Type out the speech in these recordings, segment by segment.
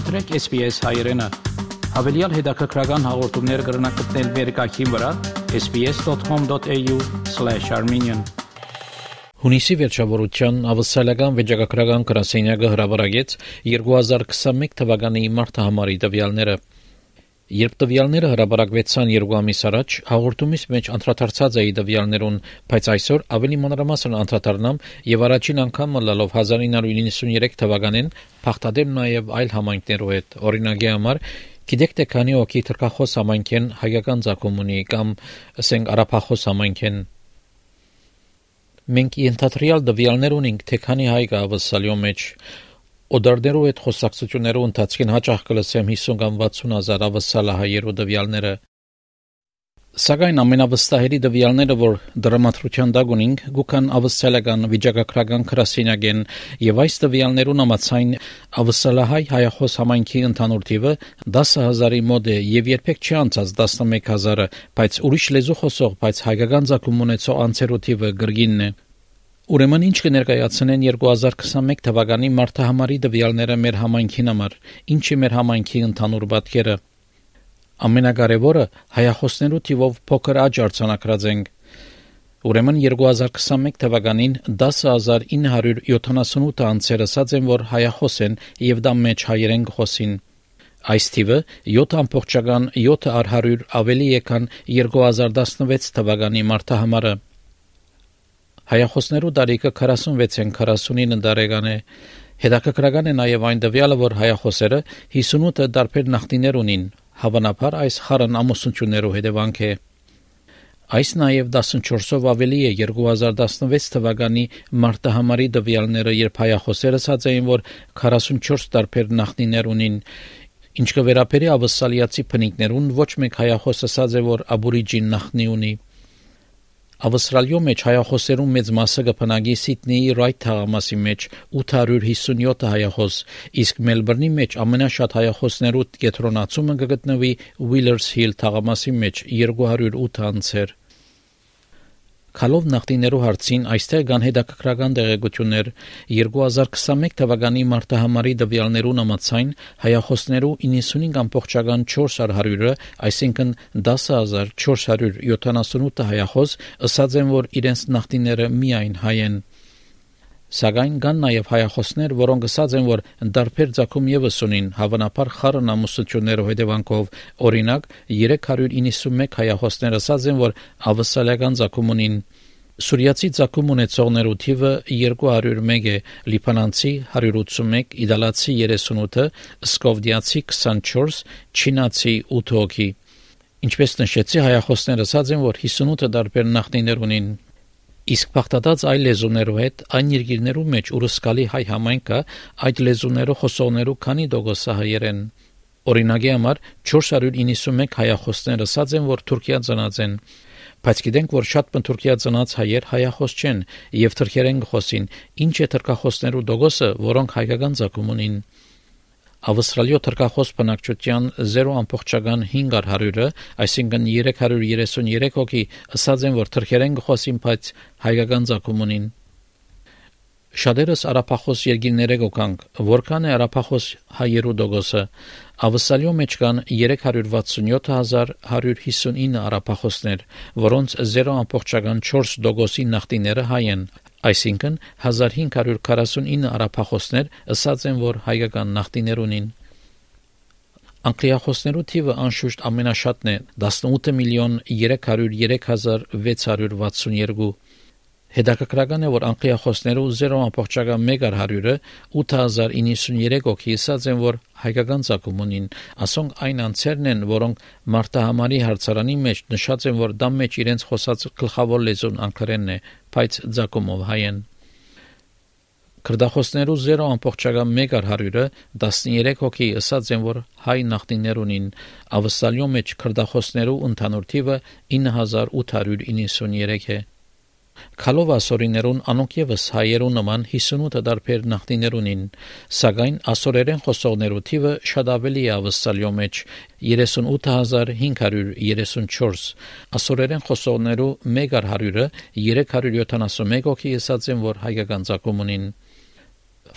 մտրեք SPS հայերեն։ Հավելյալ հետաքրքրական հաղորդումներ կգրնակցնել վերկայքին վրա sps.com.au/armenian Հունիսի վերջավորության ավսալական վեճակագրական գրասենյակը հրապարակեց 2021 թվականի մարտահամարի տվյալները։ Երբ տվյալները հրապարակվեցան երկու ամիս առաջ, հաղորդումից մեջ անդրադարձած էի տվյալներուն, բայց այսօր ավելի մանրամասն անդրադառնամ եւ առաջին անգամ լալով 1993 թվականին փախտադեմ նաեւ այլ համայնքներով հետ։ Օրինակի համար Գիտեք թե քանի օքի թրքախոս համայնքեն հայկական ցակում ունի կամ ասենք արաբախոս համայնքեն մենք ընդհանրյալ դվյալներ ունենք թե քանի հայ կա ավսալյո մեջ Օդարներու հետ խոսակցություններու ընթացքին հաճախ կլսեմ 50 կամ 60 հազար ավսալահայերու դվյալները Սակայն ամենավստահելի դվյալները, որ դրամատրության դակ ունենք, գուքան ավսալական վիճակագրական քրասենյակեն եւ այս դվյալներուն ամացայն ավսալահայ հայախոս համայնքի ընդհանուր թիվը 10000-ի մոտ է եւ երբեք չի անցած 11000-ը, բայց ուրիշ լեզու խոսող, բայց հայկական ցակում ունեցող անցերու թիվը գրգինն է։ Ուրեմն ինչ կներկայացնեն 2021 թվականի մարտահամարի դվյալները մեր համայնքին համար, ինչի մեր համայնքի ընդհանուր պատկերը։ Ամենակարևորը հայախոսներու թիվով փոքր աճ արձանագրած ենք։ Ուրեմն 2021 թվականին 10978 անձեր ասած են, որ հայախոս են եւ դա մեջ հայերեն խոսին։ Այս թիվը 7.7 առ 100 ավելի եկան 2016 թվականի մարտահամարը։ Հայախոսներու տարիքը 46-ին 49 տարեկան է։ Հետաքրքրական է նաև այն դվյալը, որ հայախոսերը 58 տարբեր նախնիներ ունին։ Հավանաբար այս խառն ամուսնություններու հետևանք է։ Այս նաև 14-ով ավելի է 2016 թվականի մարտահամարի դվյալները, երբ հայախոսերը ասած էին, որ 44 տարբեր նախնիներ ունին։ Ինչ կվերապերի ավսալիացի փնիկներուն, ոչ մեկ հայախոս ասած է, որ աբորիջին նախնի ունի։ Ավստրալիո մեջ հայախոսերու մեծ մասը կփնագի Սիդնեի Ռայթ թաղամասի մեջ 857 հայախոս, իսկ Մելբուրնի մեջ ամենաշատ հայախոսներու կենտրոնացումը կգտնվի Wheelers Hill թաղամասի մեջ 208 անձեր։ Քալով նախտիներու հարցին այստեղ կան հետաքրքրական տեղեկություններ. 2021 թվականի մարտահամարի դվյալներուն ամացայն հայախոսներու 95.4%-ը, այսինքն 10478 հայախոս ըսած են, որ իրենց նախտիները միայն հայ են։ Սակայն կան նաև հայախոսներ, որոնք ասած են, որ դարբեր ցակում եւս ունին, հավանաբար խառն ամուսնություններով հետևանքով։ Օրինակ, 391 հայախոսներ ասած են, որ ավսալական ցակում ունին։ Սուրիացի ցակում ունեցողներու թիվը 201 է, լիբանանցի 181, իդալացի 38, սկովդիացի 24, չինացի 8 հոգի։ Ինչպես նշեցի, հայախոսները ասած են, որ 58 տարբեր նախնիներ ունին։ Իսկ բախտած այլ լեզուներով հետ այն երկիրներու մեջ ուրսկալի հայ համայնքը այդ լեզուներով խոսողներու քանի դոգոսը հայերեն։ Օրինակի համար 491 հայախոսներ ասած են, որ Թուրքիա ծնած են բայց գիտենք, որ շատ բնթուրքիա ծնած հայեր հայախոս չեն եւ թրքերեն խոսին, ինչ է թրքախոսներու դոգոսը, որոնք հայկական ցակում ունին։ Ավստրալիո թրքախոս բնակչության 0.5 100-ը, այսինքն 333 հոգի, ասած են, որ թրքերեն խոսին, բայց հայկական ցակում ունին։ Շատերս արաբախոս երկիրները գոկանք, որքան է արաբախոս հայերու դոգոսը։ Ավսալիո մեջ կան 367159 արաբախոսներ, որոնց 0.4 դոգոսի նախտիները հայ են, այսինքն 1549 արաբախոսներ ըսած են, որ հայկական նախտիներ ունին։ Անգլիախոսներու թիվը անշուշտ ամենաշատն է 18 միլիոն 303662 Հետաքրքրական է, որ անգլիախոսներու 0.1-ը 8093 հոգի ասած են, որ հայկական ցակում ունին, ասոնք այն անձերն են, որոնք մարտահամարի հարցարանի մեջ նշած են, որ դա մեջ իրենց խոսած գլխավոր լեզուն անգլերենն է, բայց ցակումով հայ են։ Քրդախոսներու 0.1-ը 13 հոգի ասած են, որ հայ նախնիներ ունին, ավսալյո մեջ քրդախոսներու ընդհանուր թիվը 9893 է։ Քալով ասորիներուն անոնք եւս հայերու նման 58 դարբեր նախնիներ ունին, սակայն ասորերեն խոսողներու թիվը շատ ավելի է ավսալյո մեջ 38534 ասորերեն խոսողներու 1 100-ը 371 հոգի ասած են որ հայկական ցակում ունին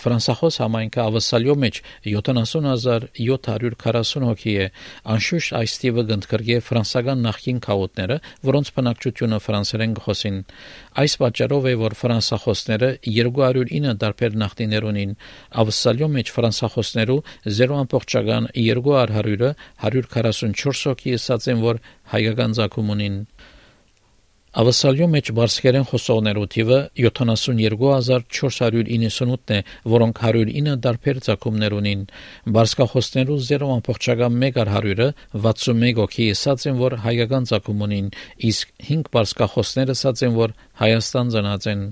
Ֆրանսախոս համայնքը ավասալյո մեջ 70740 հոգի է։ Անշուշտ այս տիպը գնդկրգե ֆրանսական նախկին քաղաքները, որոնց բնակչությունը ֆրանսերեն գխոսին։ Այս պատճառով է, որ ֆրանսախոսները 209 տարբեր նախտիներ ունին։ Ավասալյո մեջ ֆրանսախոսներու 0.200-ը 144 հոգի ասած են, որ հայկական ցակում ունին։ Ավասալյո մեջ բարսկերեն խոսողներու թիվը 72498-ն է, որոնք 109 դարբեր ցակումներ ունին։ Բարսկախոսներու 0.1%-ը 61 հոգի ասած են, որ հայկական ցակում ունին, իսկ 5 բարսկախոսներ ասած են, որ Հայաստան ծնած են։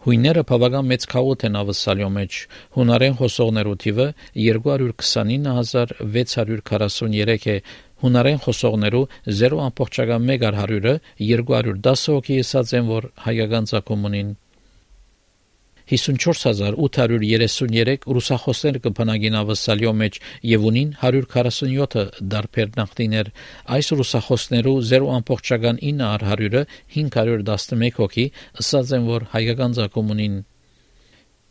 Հույները բավական մեծ քաոտ են ավսալյո մեջ։ Հունարեն խոսողներու թիվը 229643 է, հունարեն խոսողներու 0.1%-ը 210 հոգի ասած են, որ հայկական ցակում ունին։ 54833 ռուսախոսներ կփնագին ավսալյո մեջ եւ ունին 147 դարբեր նախտիներ այս ռուսախոսներու 0.9 առ 100-ը 511 հոգի ասած են որ հայկական ցակում ունին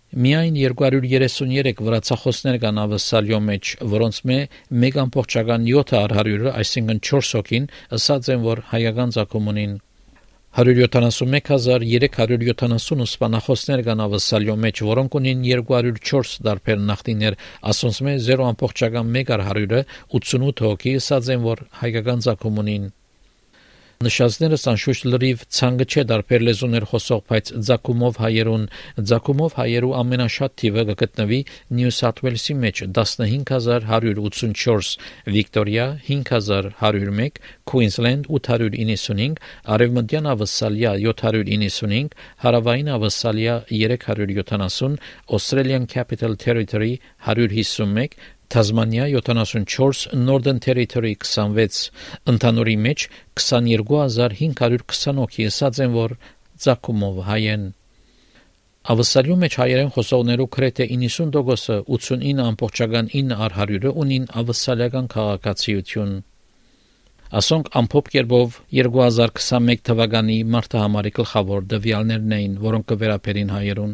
Միայն 233 վրացախոսներ կան ավսալյո մեջ, որոնց մե 1.7 առ 100-ը, այսինքն 4 հոգին, ասած են, որ հայկական ցակում ունին 171370 սպանախոսներ կան ավսալյո մեջ, որոնք ունին 204 դարբեր նախտիներ, ասոնց մե 0.1 առ 100-ը 88 հոգի, ասած են, որ հայկական ցակում ունին Նշածներս անշուշտ լրիվ ցանկը չէ դարբեր լեզուներ խոսող, բայց ցակումով հայերուն ցակումով հայերու ամենաշատ թիվը կգտնվի Նյու Սաթ Ուելսի մեջ 15184, Վիկտորիա 5101, Քուինսլենդ 895, Արևմտյան Ավսալիա 795, Հարավային Ավսալիա 370, Australian Capital Territory 151, Թազմանիա 74, Northern Territory 26, ընդհանուրի մեջ 22520 հոգի ասած են, որ ցակումով հայեն Ավսալյու մեջ հայերեն խոսողներու քրեթե 90%-ը 89.9 առ 100-ը ունին ավսալական քաղաքացիություն։ Ասոնք ամփոփ կերպով 2021 թվականի մարտահամարի գլխավոր դվյալներն էին, որոնք կվերապերին հայերուն։